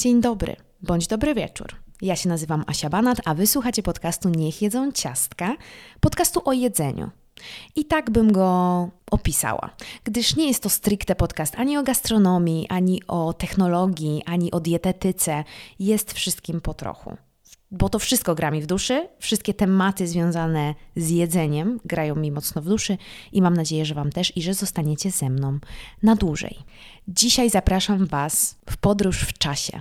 Dzień dobry, bądź dobry wieczór. Ja się nazywam Asia Banat, a wysłuchacie podcastu Niech jedzą ciastka, podcastu o jedzeniu. I tak bym go opisała, gdyż nie jest to stricte podcast ani o gastronomii, ani o technologii, ani o dietetyce. Jest wszystkim po trochu bo to wszystko gra mi w duszy, wszystkie tematy związane z jedzeniem grają mi mocno w duszy i mam nadzieję, że Wam też i że zostaniecie ze mną na dłużej. Dzisiaj zapraszam Was w podróż w czasie.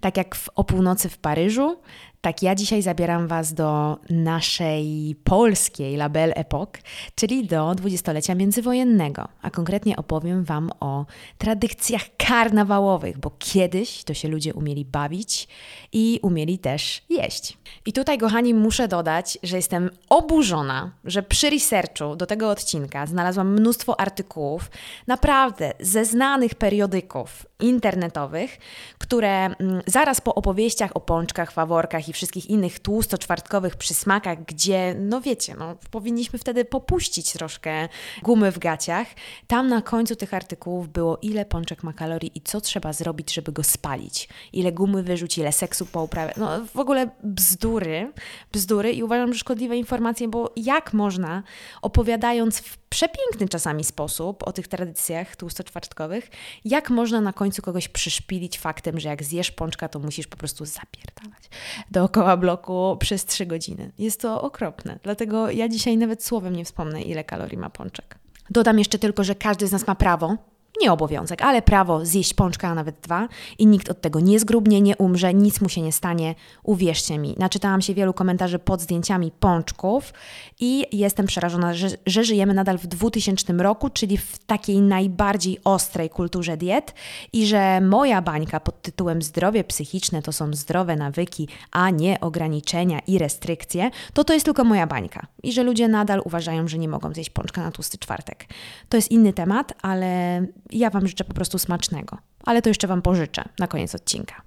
Tak jak w, o północy w Paryżu, tak ja dzisiaj zabieram Was do naszej polskiej La Belle Époque, czyli do dwudziestolecia międzywojennego, a konkretnie opowiem Wam o tradycjach karnawałowych, bo kiedyś to się ludzie umieli bawić i umieli też jeść. I tutaj, kochani, muszę dodać, że jestem oburzona, że przy researchu do tego odcinka znalazłam mnóstwo artykułów, naprawdę ze znanych periodyków internetowych, które mm, zaraz po opowieściach o pączkach, faworkach i wszystkich innych tłusto-czwartkowych przysmakach, gdzie, no wiecie, no, powinniśmy wtedy popuścić troszkę gumy w gaciach, tam na końcu tych artykułów było, ile pączek ma kalorii i co trzeba zrobić, żeby go spalić, ile gumy wyrzucić, ile seksu pouprawiać. No w ogóle bzdury, bzdury i uważam, że szkodliwe informacje, bo jak można, opowiadając w przepiękny czasami sposób o tych tradycjach tłustoczwartkowych, jak można na końcu kogoś przyszpilić faktem, że jak zjesz pączka, to musisz po prostu zapierdalać dookoła bloku przez trzy godziny. Jest to okropne. Dlatego ja dzisiaj nawet słowem nie wspomnę, ile kalorii ma pączek. Dodam jeszcze tylko, że każdy z nas ma prawo nie obowiązek, ale prawo zjeść pączka, a nawet dwa i nikt od tego nie zgrubnie, nie umrze, nic mu się nie stanie, uwierzcie mi. Naczytałam się wielu komentarzy pod zdjęciami pączków i jestem przerażona, że, że żyjemy nadal w 2000 roku, czyli w takiej najbardziej ostrej kulturze diet i że moja bańka pod tytułem zdrowie psychiczne to są zdrowe nawyki, a nie ograniczenia i restrykcje, to to jest tylko moja bańka i że ludzie nadal uważają, że nie mogą zjeść pączka na tłusty czwartek. To jest inny temat, ale ja Wam życzę po prostu smacznego. Ale to jeszcze Wam pożyczę na koniec odcinka.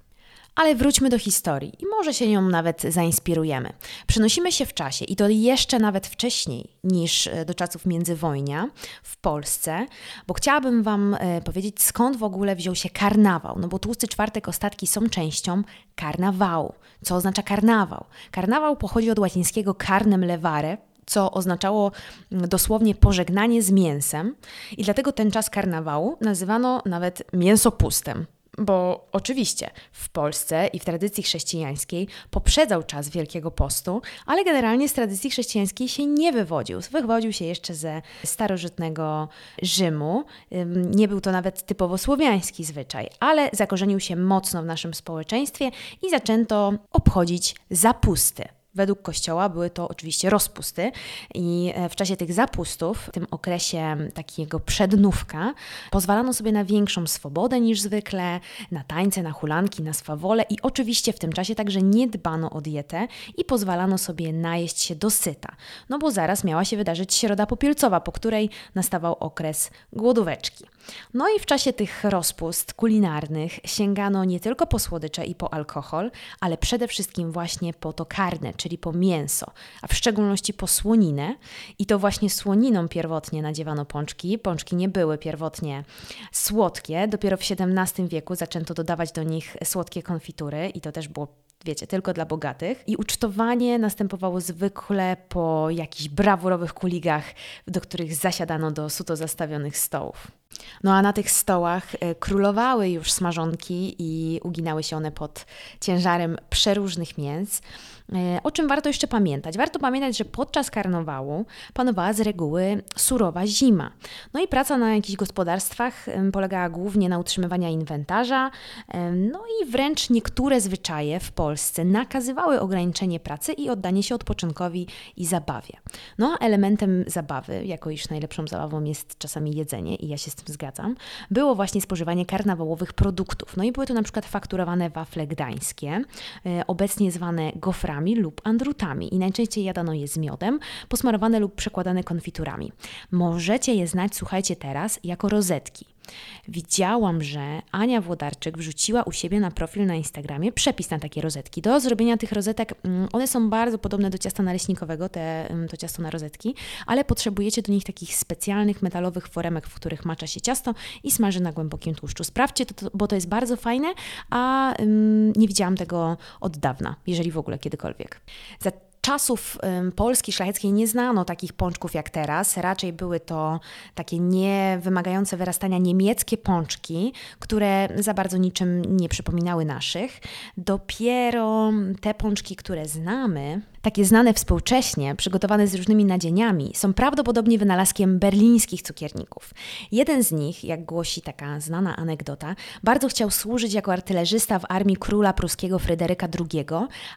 Ale wróćmy do historii i może się nią nawet zainspirujemy. Przenosimy się w czasie i to jeszcze nawet wcześniej niż e, do czasów międzywojnia w Polsce, bo chciałabym Wam e, powiedzieć, skąd w ogóle wziął się karnawał. No bo tłusty czwartek ostatki są częścią karnawału. Co oznacza karnawał? Karnawał pochodzi od łacińskiego carnem levare, co oznaczało dosłownie pożegnanie z mięsem, i dlatego ten czas karnawału nazywano nawet mięsopustem. Bo oczywiście w Polsce i w tradycji chrześcijańskiej poprzedzał czas Wielkiego Postu, ale generalnie z tradycji chrześcijańskiej się nie wywodził. Wywodził się jeszcze ze starożytnego Rzymu. Nie był to nawet typowo słowiański zwyczaj, ale zakorzenił się mocno w naszym społeczeństwie i zaczęto obchodzić zapusty. Według Kościoła były to oczywiście rozpusty i e, w czasie tych zapustów, w tym okresie takiego przednówka, pozwalano sobie na większą swobodę niż zwykle, na tańce, na hulanki, na swawole i oczywiście w tym czasie także nie dbano o dietę i pozwalano sobie najeść się dosyta, no bo zaraz miała się wydarzyć środa popielcowa, po której nastawał okres głodóweczki. No i w czasie tych rozpust kulinarnych sięgano nie tylko po słodycze i po alkohol, ale przede wszystkim właśnie po to karne, czyli po mięso, a w szczególności po słoninę. I to właśnie słoniną pierwotnie nadziewano pączki. Pączki nie były pierwotnie słodkie. Dopiero w XVII wieku zaczęto dodawać do nich słodkie konfitury i to też było wiecie, tylko dla bogatych. I ucztowanie następowało zwykle po jakichś brawurowych kuligach, do których zasiadano do suto zastawionych stołów. No a na tych stołach e, królowały już smażonki i uginały się one pod ciężarem przeróżnych mięs. E, o czym warto jeszcze pamiętać? Warto pamiętać, że podczas karnawału panowała z reguły surowa zima. No i praca na jakichś gospodarstwach polegała głównie na utrzymywaniu inwentarza, no i wręcz niektóre zwyczaje w Polsce nakazywały ograniczenie pracy i oddanie się odpoczynkowi i zabawie. No a elementem zabawy, jako iż najlepszą zabawą jest czasami jedzenie, i ja się z tym zgadzam, było właśnie spożywanie karnawałowych produktów. No i były to na przykład fakturowane wafle gdańskie, e, obecnie zwane goframi, lub andrutami i najczęściej jadano je z miodem, posmarowane lub przekładane konfiturami. Możecie je znać, słuchajcie teraz, jako rozetki. Widziałam, że Ania Włodarczyk wrzuciła u siebie na profil na Instagramie przepis na takie rozetki. Do zrobienia tych rozetek, mm, one są bardzo podobne do ciasta naleśnikowego, te, mm, to ciasto na rozetki, ale potrzebujecie do nich takich specjalnych metalowych foremek, w których macza się ciasto i smaży na głębokim tłuszczu. Sprawdźcie to, bo to jest bardzo fajne, a um, nie widziałam tego od dawna, jeżeli w ogóle kiedykolwiek. Za czasów Polski szlacheckiej nie znano takich pączków jak teraz. Raczej były to takie nie wymagające wyrastania niemieckie pączki, które za bardzo niczym nie przypominały naszych. Dopiero te pączki, które znamy, takie znane współcześnie, przygotowane z różnymi nadzieniami, są prawdopodobnie wynalazkiem berlińskich cukierników. Jeden z nich, jak głosi taka znana anegdota, bardzo chciał służyć jako artylerzysta w armii króla pruskiego Fryderyka II,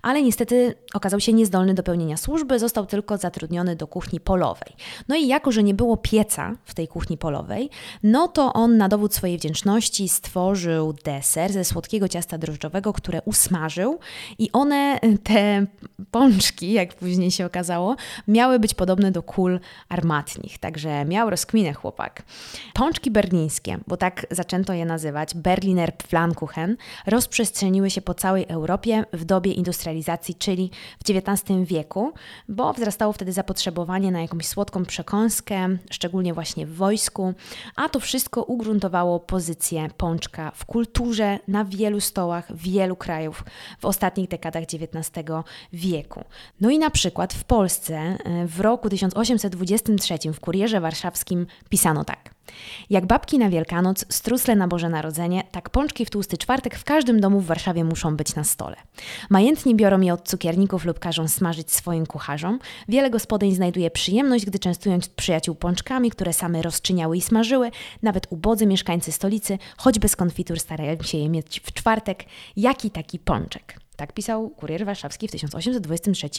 ale niestety okazał się niezdolny do pełnienia służby, został tylko zatrudniony do kuchni polowej. No i jako, że nie było pieca w tej kuchni polowej, no to on na dowód swojej wdzięczności stworzył deser ze słodkiego ciasta drożdżowego, które usmażył i one, te pączki, jak później się okazało, miały być podobne do kul armatnich, także miał rozkminę chłopak. Pączki berlińskie, bo tak zaczęto je nazywać, Berliner Pfannkuchen, rozprzestrzeniły się po całej Europie w dobie industrializacji, czyli w XIX wieku, bo wzrastało wtedy zapotrzebowanie na jakąś słodką przekąskę, szczególnie właśnie w wojsku, a to wszystko ugruntowało pozycję pączka w kulturze na wielu stołach wielu krajów w ostatnich dekadach XIX wieku. No i na przykład w Polsce e, w roku 1823 w Kurierze Warszawskim pisano tak. Jak babki na Wielkanoc, strusle na Boże Narodzenie, tak pączki w tłusty czwartek w każdym domu w Warszawie muszą być na stole. Majętni biorą je od cukierników lub każą smażyć swoim kucharzom. Wiele gospodyń znajduje przyjemność, gdy częstując przyjaciół pączkami, które same rozczyniały i smażyły, nawet ubodzy mieszkańcy stolicy, choćby z konfitur starają się je mieć w czwartek, jaki taki pączek. Tak pisał Kurier Warszawski w 1823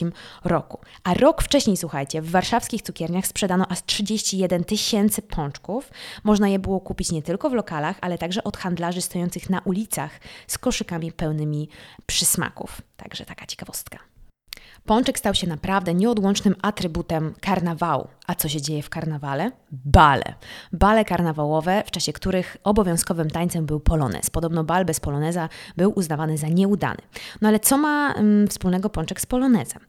roku. A rok wcześniej, słuchajcie, w warszawskich cukierniach sprzedano aż 31 tysięcy pączków. Można je było kupić nie tylko w lokalach, ale także od handlarzy stojących na ulicach z koszykami pełnymi przysmaków. Także taka ciekawostka. Pączek stał się naprawdę nieodłącznym atrybutem karnawału. A co się dzieje w karnawale? Bale. Bale karnawałowe, w czasie których obowiązkowym tańcem był polonez. Podobno bal bez poloneza był uznawany za nieudany. No ale co ma mm, wspólnego pączek z polonezem?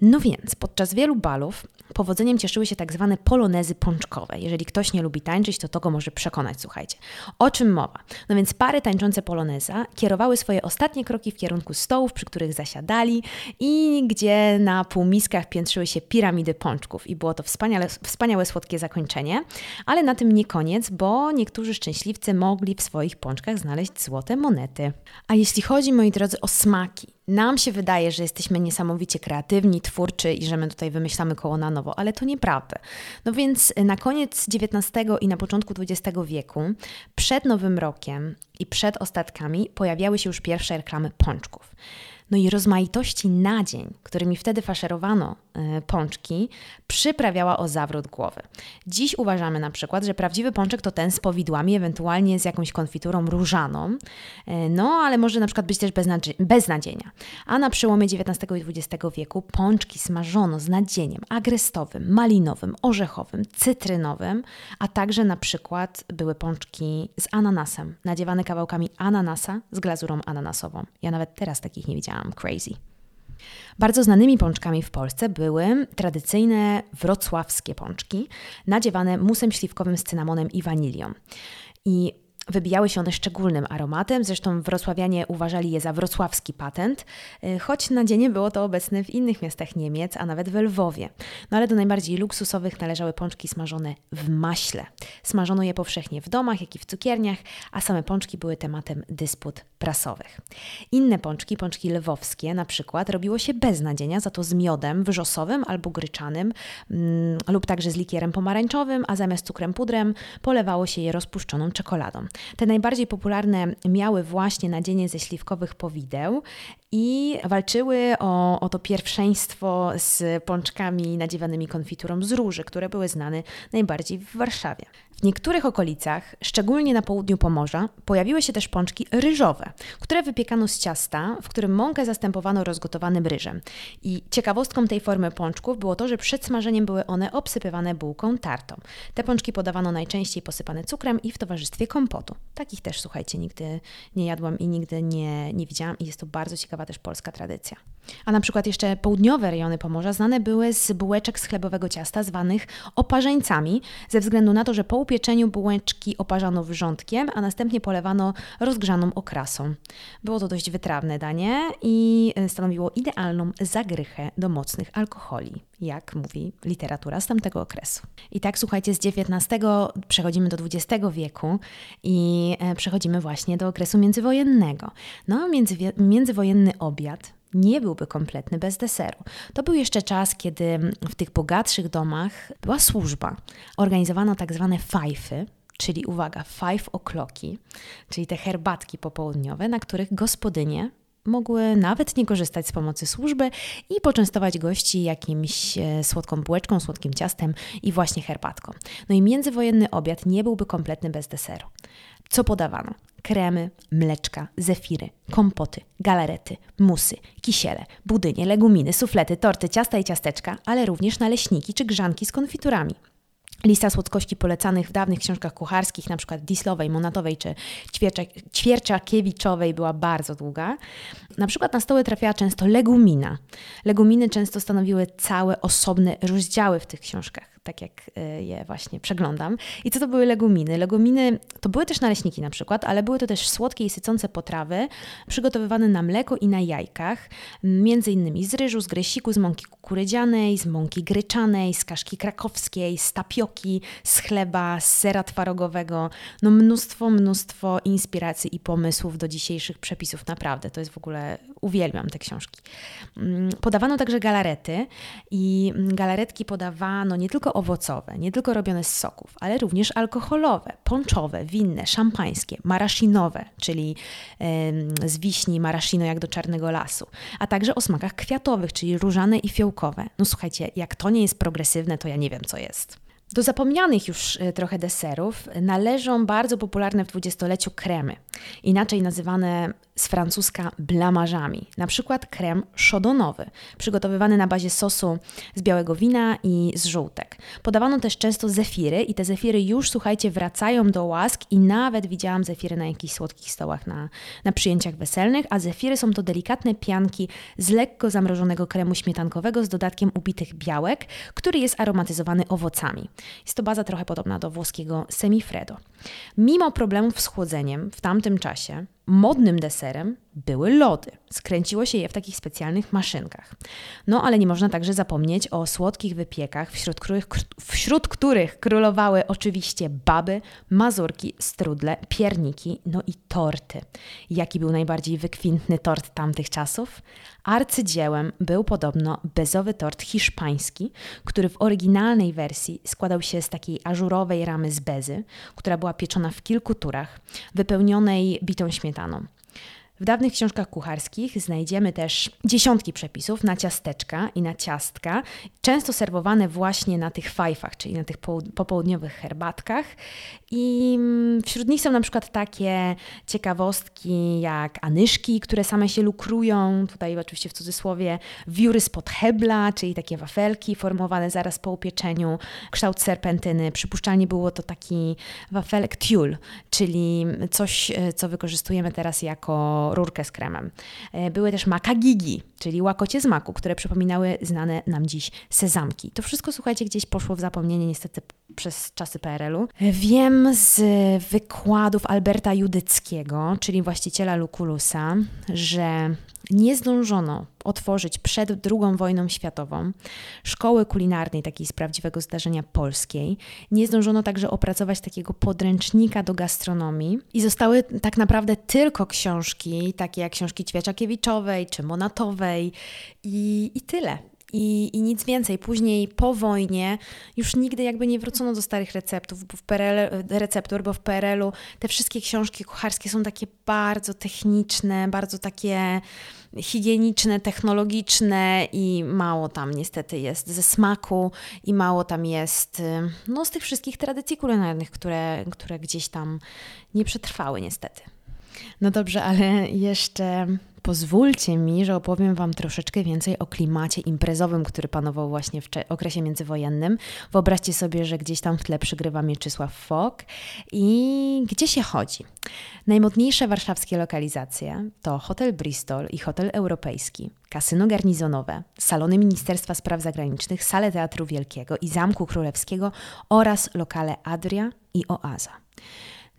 No więc, podczas wielu balów powodzeniem cieszyły się tak zwane polonezy pączkowe. Jeżeli ktoś nie lubi tańczyć, to to go może przekonać, słuchajcie. O czym mowa? No więc pary tańczące poloneza kierowały swoje ostatnie kroki w kierunku stołów, przy których zasiadali i gdzie na półmiskach piętrzyły się piramidy pączków. I było to wspaniale, wspaniałe, słodkie zakończenie. Ale na tym nie koniec, bo niektórzy szczęśliwcy mogli w swoich pączkach znaleźć złote monety. A jeśli chodzi, moi drodzy, o smaki, nam się wydaje, że jesteśmy niesamowicie kreatywni, twórczy i że my tutaj wymyślamy koło na nowo, ale to nieprawda. No więc na koniec XIX i na początku XX wieku, przed Nowym Rokiem i przed ostatkami pojawiały się już pierwsze reklamy pączków. No i rozmaitości nadzień, którymi wtedy faszerowano e, pączki, przyprawiała o zawrót głowy. Dziś uważamy na przykład, że prawdziwy pączek to ten z powidłami, ewentualnie z jakąś konfiturą różaną, e, no ale może na przykład być też bez, bez nadzienia. A na przełomie XIX i XX wieku pączki smażono z nadzieniem agrestowym, malinowym, orzechowym, cytrynowym, a także na przykład były pączki z ananasem, nadziewane kawałkami ananasa z glazurą ananasową. Ja nawet teraz takich nie widziałam crazy. Bardzo znanymi pączkami w Polsce były tradycyjne wrocławskie pączki, nadziewane musem śliwkowym z cynamonem i wanilią. I Wybijały się one szczególnym aromatem, zresztą wrocławianie uważali je za wrocławski patent, y, choć na dzień było to obecne w innych miastach Niemiec, a nawet w Lwowie. No ale do najbardziej luksusowych należały pączki smażone w maśle. Smażono je powszechnie w domach, jak i w cukierniach, a same pączki były tematem dysput prasowych. Inne pączki, pączki lwowskie na przykład, robiło się bez nadzienia, za to z miodem wrzosowym albo gryczanym mm, lub także z likierem pomarańczowym, a zamiast cukrem pudrem polewało się je rozpuszczoną czekoladą. Te najbardziej popularne miały właśnie nadzienie ze śliwkowych powideł i walczyły o, o to pierwszeństwo z pączkami nadziewanymi konfiturą z róży, które były znane najbardziej w Warszawie. W niektórych okolicach, szczególnie na południu Pomorza, pojawiły się też pączki ryżowe, które wypiekano z ciasta, w którym mąkę zastępowano rozgotowanym ryżem. I ciekawostką tej formy pączków było to, że przed smażeniem były one obsypywane bułką tartą. Te pączki podawano najczęściej posypane cukrem i w towarzystwie kompotu. Takich też, słuchajcie, nigdy nie jadłam i nigdy nie, nie widziałam i jest to bardzo ciekawa też polska tradycja. A na przykład jeszcze południowe rejony Pomorza znane były z bułeczek z chlebowego ciasta zwanych oparzeńcami, ze względu na to, że po upieczeniu bułeczki oparzano wrzątkiem, a następnie polewano rozgrzaną okrasą. Było to dość wytrawne danie i stanowiło idealną zagrychę do mocnych alkoholi, jak mówi literatura z tamtego okresu. I tak słuchajcie, z XIX przechodzimy do XX wieku i e, przechodzimy właśnie do okresu międzywojennego. No, międzywojenny obiad nie byłby kompletny bez deseru. To był jeszcze czas, kiedy w tych bogatszych domach była służba. Organizowano tak zwane fajfy, czyli uwaga, five o'clocki, czyli te herbatki popołudniowe, na których gospodynie mogły nawet nie korzystać z pomocy służby i poczęstować gości jakimś e, słodką bułeczką, słodkim ciastem i właśnie herbatką. No i międzywojenny obiad nie byłby kompletny bez deseru. Co podawano? Kremy, mleczka, zefiry, kompoty, galarety, musy, kisiele, budynie, leguminy, suflety, torty, ciasta i ciasteczka, ale również naleśniki czy grzanki z konfiturami. Lista słodkości polecanych w dawnych książkach kucharskich, np. Dislowej, Monatowej czy Ćwierczakiewiczowej była bardzo długa. Na przykład na stoły trafiała często legumina. Leguminy często stanowiły całe osobne rozdziały w tych książkach tak jak e, je właśnie przeglądam. I co to były leguminy? Leguminy to były też naleśniki na przykład, ale były to też słodkie i sycące potrawy przygotowywane na mleko i na jajkach, między innymi z ryżu, z gresiku, z mąki kukurydzianej, z mąki gryczanej, z kaszki krakowskiej, z tapioki, z chleba, z sera twarogowego. No mnóstwo, mnóstwo inspiracji i pomysłów do dzisiejszych przepisów. Naprawdę, to jest w ogóle, uwielbiam te książki. Mm, podawano także galarety i galaretki podawano nie tylko owocowe, nie tylko robione z soków, ale również alkoholowe, ponczowe, winne, szampańskie, maraszinowe, czyli yy, z wiśni maraszino jak do czarnego lasu, a także o smakach kwiatowych, czyli różane i fiołkowe. No słuchajcie, jak to nie jest progresywne, to ja nie wiem, co jest. Do zapomnianych już e, trochę deserów należą bardzo popularne w dwudziestoleciu kremy, inaczej nazywane z francuska blamarzami, na przykład krem szodonowy, przygotowywany na bazie sosu z białego wina i z żółtek. Podawano też często zefiry i te zefiry już, słuchajcie, wracają do łask i nawet widziałam zefiry na jakichś słodkich stołach na, na przyjęciach weselnych, a zefiry są to delikatne pianki z lekko zamrożonego kremu śmietankowego z dodatkiem ubitych białek, który jest aromatyzowany owocami. Jest to baza trochę podobna do włoskiego semifredo. Mimo problemów z chłodzeniem w tamtym czasie, modnym deserem były lody. Skręciło się je w takich specjalnych maszynkach. No ale nie można także zapomnieć o słodkich wypiekach, wśród których, wśród których królowały oczywiście baby, mazurki, strudle, pierniki, no i torty. Jaki był najbardziej wykwintny tort tamtych czasów? Arcydziełem był podobno bezowy tort hiszpański, który w oryginalnej wersji składał się z takiej ażurowej ramy z bezy, która była pieczona w kilku turach, wypełnionej bitą śmietaną. W dawnych książkach kucharskich znajdziemy też dziesiątki przepisów na ciasteczka i na ciastka, często serwowane właśnie na tych fajfach, czyli na tych popołudniowych herbatkach. I mm, wśród nich są na przykład takie ciekawostki jak anyszki, które same się lukrują, tutaj oczywiście w cudzysłowie, wióry spod hebla, czyli takie wafelki formowane zaraz po upieczeniu, kształt serpentyny. Przypuszczalnie było to taki wafelek tiul, czyli coś, e, co wykorzystujemy teraz jako rurkę z kremem. E, były też makagigi, czyli łakocie z maku, które przypominały znane nam dziś sezamki. To wszystko, słuchajcie, gdzieś poszło w zapomnienie niestety przez czasy PRL-u. E, wiem z wykładów Alberta Judyckiego, czyli właściciela Lukulusa, że nie zdążono otworzyć przed II wojną światową szkoły kulinarnej, takiej z prawdziwego zdarzenia polskiej. Nie zdążono także opracować takiego podręcznika do gastronomii i zostały tak naprawdę tylko książki, takie jak książki Ćwieczakiewiczowej czy Monatowej i, i tyle. I, I nic więcej. Później po wojnie już nigdy jakby nie wrócono do starych receptów, bo w PRL, receptur, bo w PRL-u te wszystkie książki kucharskie są takie bardzo techniczne, bardzo takie higieniczne, technologiczne i mało tam niestety jest ze smaku i mało tam jest no, z tych wszystkich tradycji kulinarnych, które, które gdzieś tam nie przetrwały niestety. No dobrze, ale jeszcze pozwólcie mi, że opowiem Wam troszeczkę więcej o klimacie imprezowym, który panował właśnie w okresie międzywojennym. Wyobraźcie sobie, że gdzieś tam w tle przygrywa Mieczysław Fok i gdzie się chodzi? Najmodniejsze warszawskie lokalizacje to Hotel Bristol i Hotel Europejski, kasyno garnizonowe, salony Ministerstwa Spraw Zagranicznych, sale Teatru Wielkiego i Zamku Królewskiego oraz lokale Adria i Oaza.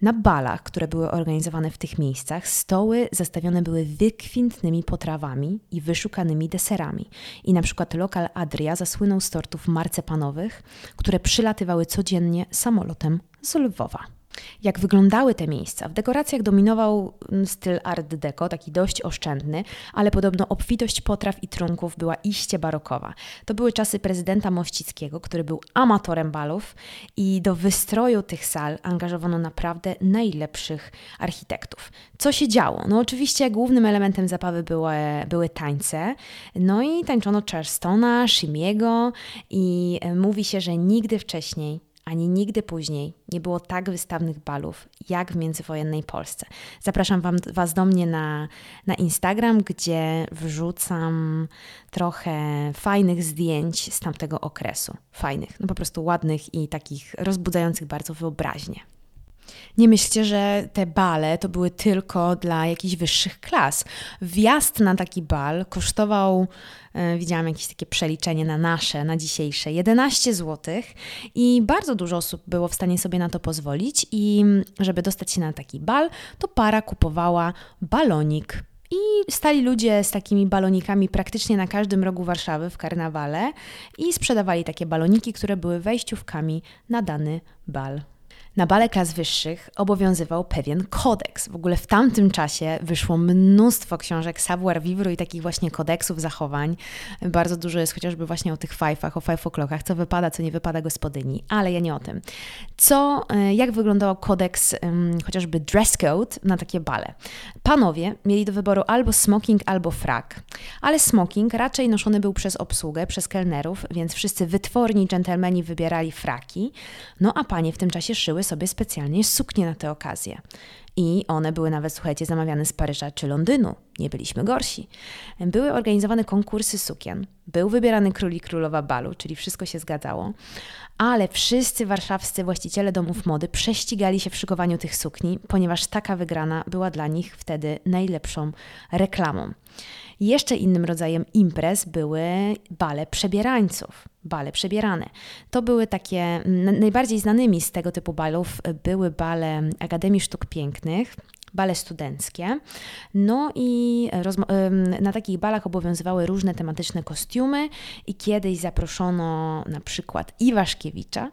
Na balach, które były organizowane w tych miejscach, stoły zastawione były wykwintnymi potrawami i wyszukanymi deserami. I na przykład lokal Adria zasłynął z tortów marcepanowych, które przylatywały codziennie samolotem z Lwowa. Jak wyglądały te miejsca? W dekoracjach dominował mm, styl art deco, taki dość oszczędny, ale podobno obfitość potraw i trunków była iście barokowa. To były czasy prezydenta Mościckiego, który był amatorem balów i do wystroju tych sal angażowano naprawdę najlepszych architektów. Co się działo? No oczywiście głównym elementem zabawy były, były tańce, no i tańczono Charlestona, Shimiego i e, mówi się, że nigdy wcześniej ani nigdy później nie było tak wystawnych balów jak w międzywojennej Polsce. Zapraszam wam, Was do mnie na, na Instagram, gdzie wrzucam trochę fajnych zdjęć z tamtego okresu. Fajnych, no po prostu ładnych i takich rozbudzających bardzo wyobraźnię. Nie myślcie, że te bale to były tylko dla jakichś wyższych klas. Wjazd na taki bal kosztował, e, widziałam jakieś takie przeliczenie na nasze, na dzisiejsze, 11 zł i bardzo dużo osób było w stanie sobie na to pozwolić i żeby dostać się na taki bal, to para kupowała balonik i stali ludzie z takimi balonikami praktycznie na każdym rogu Warszawy w karnawale i sprzedawali takie baloniki, które były wejściówkami na dany bal. Na bale klas wyższych obowiązywał pewien kodeks. W ogóle w tamtym czasie wyszło mnóstwo książek savoir vivre i takich właśnie kodeksów zachowań. Bardzo dużo jest chociażby właśnie o tych fajfach, o five o'clockach, co wypada, co nie wypada gospodyni, ale ja nie o tym. Co, e, jak wyglądał kodeks chociażby dress code na takie bale? Panowie mieli do wyboru albo smoking, albo frak, ale smoking raczej noszony był przez obsługę, przez kelnerów, więc wszyscy wytworni dżentelmeni wybierali fraki, no a panie w tym czasie szyły sobie specjalnie suknie na tę okazję. I one były nawet, słuchajcie, zamawiane z Paryża czy Londynu. Nie byliśmy gorsi. Były organizowane konkursy sukien. Był wybierany król i królowa balu, czyli wszystko się zgadzało. Ale wszyscy warszawscy właściciele domów mody prześcigali się w szykowaniu tych sukni, ponieważ taka wygrana była dla nich wtedy najlepszą reklamą. Jeszcze innym rodzajem imprez były bale przebierańców, bale przebierane. To były takie, najbardziej znanymi z tego typu balów były bale Akademii Sztuk Pięknych, bale studenckie. No i na takich balach obowiązywały różne tematyczne kostiumy i kiedyś zaproszono na przykład Iwaszkiewicza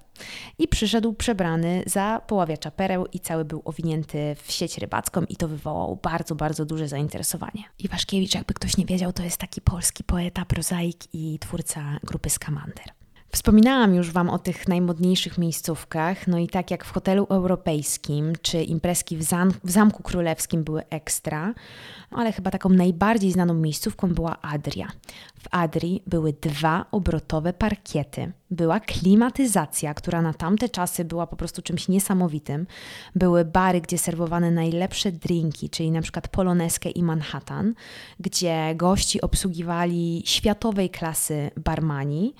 i przyszedł przebrany za poławiacza pereł i cały był owinięty w sieć rybacką i to wywołało bardzo, bardzo duże zainteresowanie. Iwaszkiewicz, jakby ktoś nie wiedział, to jest taki polski poeta, prozaik i twórca grupy Skamander. Wspominałam już Wam o tych najmodniejszych miejscówkach, no i tak jak w hotelu europejskim czy imprezki w, zam w Zamku Królewskim były ekstra, ale chyba taką najbardziej znaną miejscówką była Adria. W Adrii były dwa obrotowe parkiety, była klimatyzacja, która na tamte czasy była po prostu czymś niesamowitym. Były bary, gdzie serwowano najlepsze drinki, czyli na przykład Poloneskę i Manhattan, gdzie gości obsługiwali światowej klasy barmani.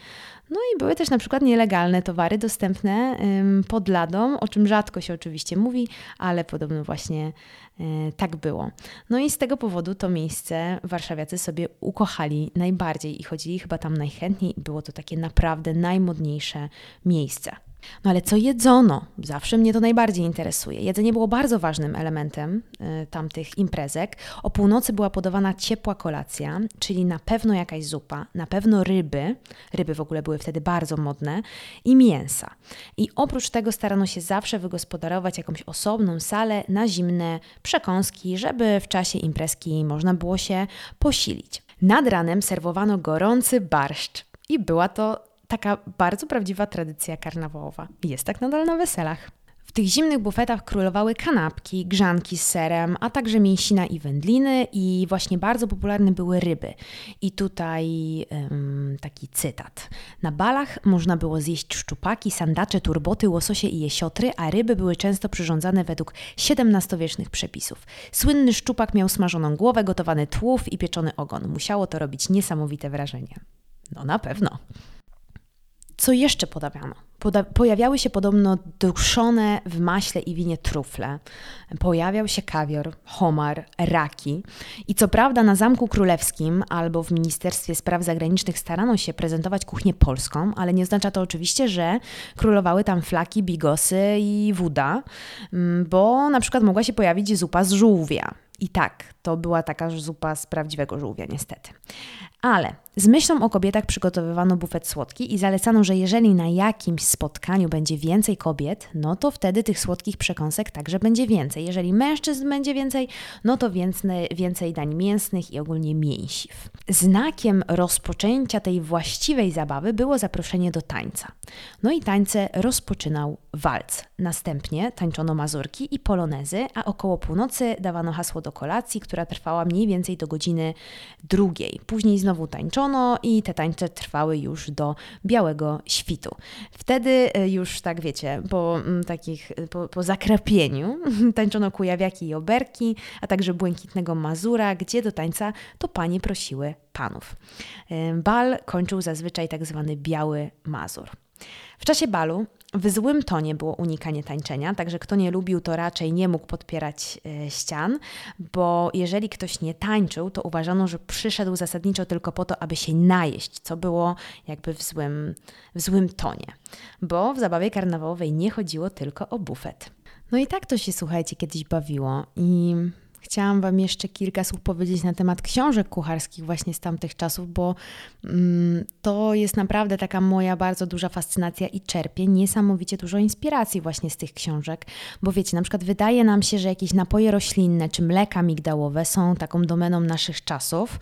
No i były też na przykład nielegalne towary dostępne pod ladą, o czym rzadko się oczywiście mówi, ale podobno właśnie tak było. No i z tego powodu to miejsce warszawiacy sobie ukochali najbardziej i chodzili chyba tam najchętniej i było to takie naprawdę najmodniejsze miejsce. No ale co jedzono? Zawsze mnie to najbardziej interesuje. Jedzenie było bardzo ważnym elementem y, tamtych imprezek. O północy była podawana ciepła kolacja, czyli na pewno jakaś zupa, na pewno ryby. Ryby w ogóle były wtedy bardzo modne i mięsa. I oprócz tego starano się zawsze wygospodarować jakąś osobną salę na zimne przekąski, żeby w czasie imprezki można było się posilić. Nad ranem serwowano gorący barszcz I była to taka bardzo prawdziwa tradycja karnawałowa. Jest tak nadal na weselach. W tych zimnych bufetach królowały kanapki, grzanki z serem, a także mięsina i wędliny i właśnie bardzo popularne były ryby. I tutaj taki cytat. Na balach można było zjeść szczupaki, sandacze, turboty, łososie i jesiotry, a ryby były często przyrządzane według XVII-wiecznych przepisów. Słynny szczupak miał smażoną głowę, gotowany tłów i pieczony ogon. Musiało to robić niesamowite wrażenie. No na pewno. Co jeszcze podawiano? Poda pojawiały się podobno duszone w maśle i winie trufle. Pojawiał się kawior, homar, raki. I co prawda na Zamku Królewskim albo w Ministerstwie Spraw Zagranicznych starano się prezentować kuchnię polską, ale nie oznacza to oczywiście, że królowały tam flaki, bigosy i woda, mm, bo na przykład mogła się pojawić zupa z żółwia. I tak, to była taka zupa z prawdziwego żółwia, niestety. Ale z myślą o kobietach przygotowywano bufet słodki i zalecano, że jeżeli na jakimś spotkaniu będzie więcej kobiet, no to wtedy tych słodkich przekąsek także będzie więcej. Jeżeli mężczyzn będzie więcej, no to więcej, więcej dań mięsnych i ogólnie mięsiw. Znakiem rozpoczęcia tej właściwej zabawy było zaproszenie do tańca. No i tańce rozpoczynał walc. Następnie tańczono mazurki i polonezy, a około północy dawano hasło do kolacji, która trwała mniej więcej do godziny drugiej. Później znowu tańczono i te tańce trwały już do białego świtu. Wtedy e, już, tak wiecie, po mm, takich, e, po, po zakrapieniu tańczono kujawiaki i oberki, a także błękitnego mazura, gdzie do tańca to panie prosiły panów. E, bal kończył zazwyczaj tak zwany biały mazur. W czasie balu w złym tonie było unikanie tańczenia, także kto nie lubił, to raczej nie mógł podpierać e, ścian, bo jeżeli ktoś nie tańczył, to uważano, że przyszedł zasadniczo tylko po to, aby się najeść, co było jakby w złym, w złym tonie, bo w zabawie karnawałowej nie chodziło tylko o bufet. No i tak to się, słuchajcie, kiedyś bawiło i Chciałam Wam jeszcze kilka słów powiedzieć na temat książek kucharskich właśnie z tamtych czasów, bo mm, to jest naprawdę taka moja bardzo duża fascynacja i czerpię niesamowicie dużo inspiracji właśnie z tych książek, bo wiecie, na przykład wydaje nam się, że jakieś napoje roślinne czy mleka migdałowe są taką domeną naszych czasów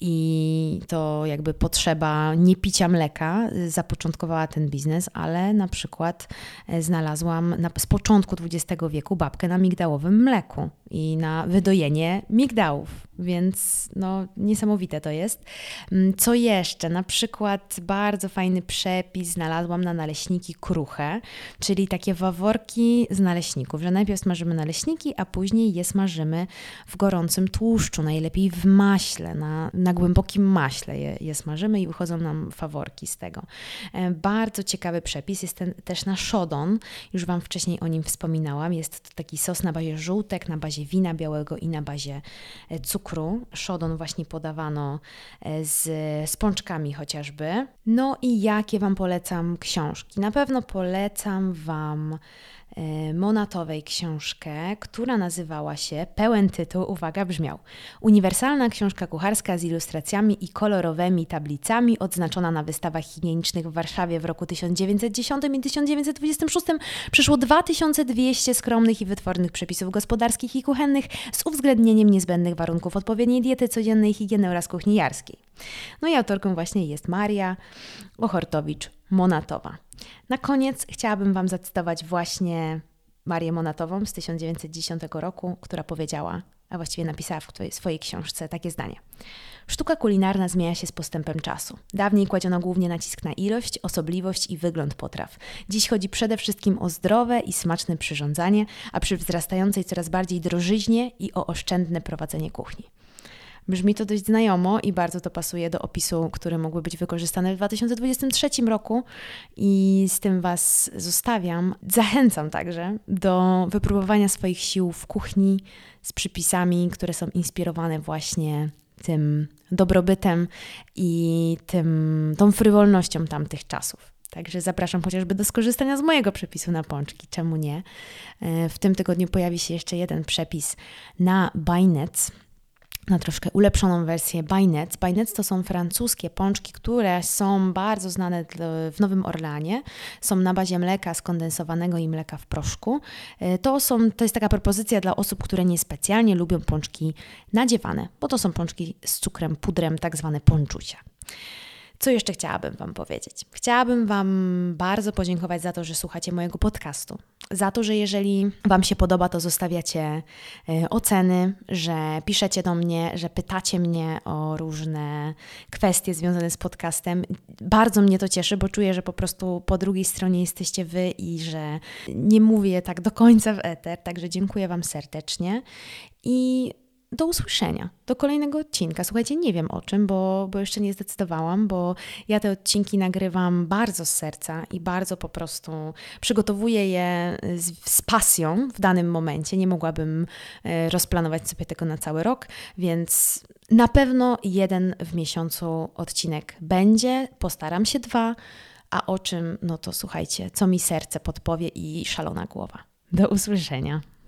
i to jakby potrzeba niepicia mleka zapoczątkowała ten biznes, ale na przykład e, znalazłam na, z początku XX wieku babkę na migdałowym mleku i na wydojenie migdałów, więc no niesamowite to jest. Mm, co jeszcze? Na przykład bardzo fajny przepis znalazłam na naleśniki kruche, czyli takie waworki z naleśników, że najpierw smażymy naleśniki, a później je smażymy w gorącym tłuszczu, najlepiej w maśle, na, na głębokim maśle je, je smażymy i wychodzą nam faworki z tego. E, bardzo ciekawy przepis jest ten, też na szodon, już Wam wcześniej o nim wspominałam, jest to taki sos na bazie żółtek, na bazie wina białego i na bazie e, cukru. Szodon właśnie podawano e, z, z pączkami chociażby. No i jakie Wam polecam książki? Na pewno polecam Wam Monatowej książkę, która nazywała się, pełen tytuł, uwaga, brzmiał Uniwersalna książka kucharska z ilustracjami i kolorowymi tablicami, odznaczona na wystawach higienicznych w Warszawie w roku 1910 i 1926. Przyszło 2200 skromnych i wytwornych przepisów gospodarskich i kuchennych z uwzględnieniem niezbędnych warunków odpowiedniej diety codziennej, higieny oraz kuchni jarskiej. No i autorką właśnie jest Maria Ochortowicz-Monatowa. Na koniec chciałabym Wam zacytować właśnie Marię Monatową z 1910 roku, która powiedziała, a właściwie napisała w swojej książce takie zdanie. Sztuka kulinarna zmienia się z postępem czasu. Dawniej kładziono głównie nacisk na ilość, osobliwość i wygląd potraw. Dziś chodzi przede wszystkim o zdrowe i smaczne przyrządzanie, a przy wzrastającej coraz bardziej drożyźnie i o oszczędne prowadzenie kuchni. Brzmi to dość znajomo i bardzo to pasuje do opisu, który mógłby być wykorzystany w 2023 roku i z tym Was zostawiam. Zachęcam także do wypróbowania swoich sił w kuchni z przypisami, które są inspirowane właśnie tym dobrobytem i tym, tą frywolnością tamtych czasów. Także zapraszam chociażby do skorzystania z mojego przepisu na pączki, czemu nie. E, w tym tygodniu pojawi się jeszcze jeden przepis na bajnec na troszkę ulepszoną wersję Bajnec. Bajnec to są francuskie pączki, które są bardzo znane w Nowym Orleanie. Są na bazie mleka skondensowanego i mleka w proszku. E, to, są, to jest taka propozycja dla osób, które niespecjalnie lubią pączki nadziewane, bo to są pączki z cukrem, pudrem, tak zwane ponczucia. Co jeszcze chciałabym Wam powiedzieć? Chciałabym Wam bardzo podziękować za to, że słuchacie mojego podcastu. Za to, że jeżeli Wam się podoba, to zostawiacie e, oceny, że piszecie do mnie, że pytacie mnie o różne kwestie związane z podcastem. Bardzo mnie to cieszy, bo czuję, że po prostu po drugiej stronie jesteście Wy i że nie mówię tak do końca w eter. Także dziękuję Wam serdecznie. I do usłyszenia, do kolejnego odcinka. Słuchajcie, nie wiem o czym, bo, bo jeszcze nie zdecydowałam, bo ja te odcinki nagrywam bardzo z serca i bardzo po prostu przygotowuję je z, z pasją w danym momencie. Nie mogłabym e, rozplanować sobie tego na cały rok, więc na pewno jeden w miesiącu odcinek będzie. Postaram się dwa, a o czym, no to słuchajcie, co mi serce podpowie i szalona głowa. Do usłyszenia.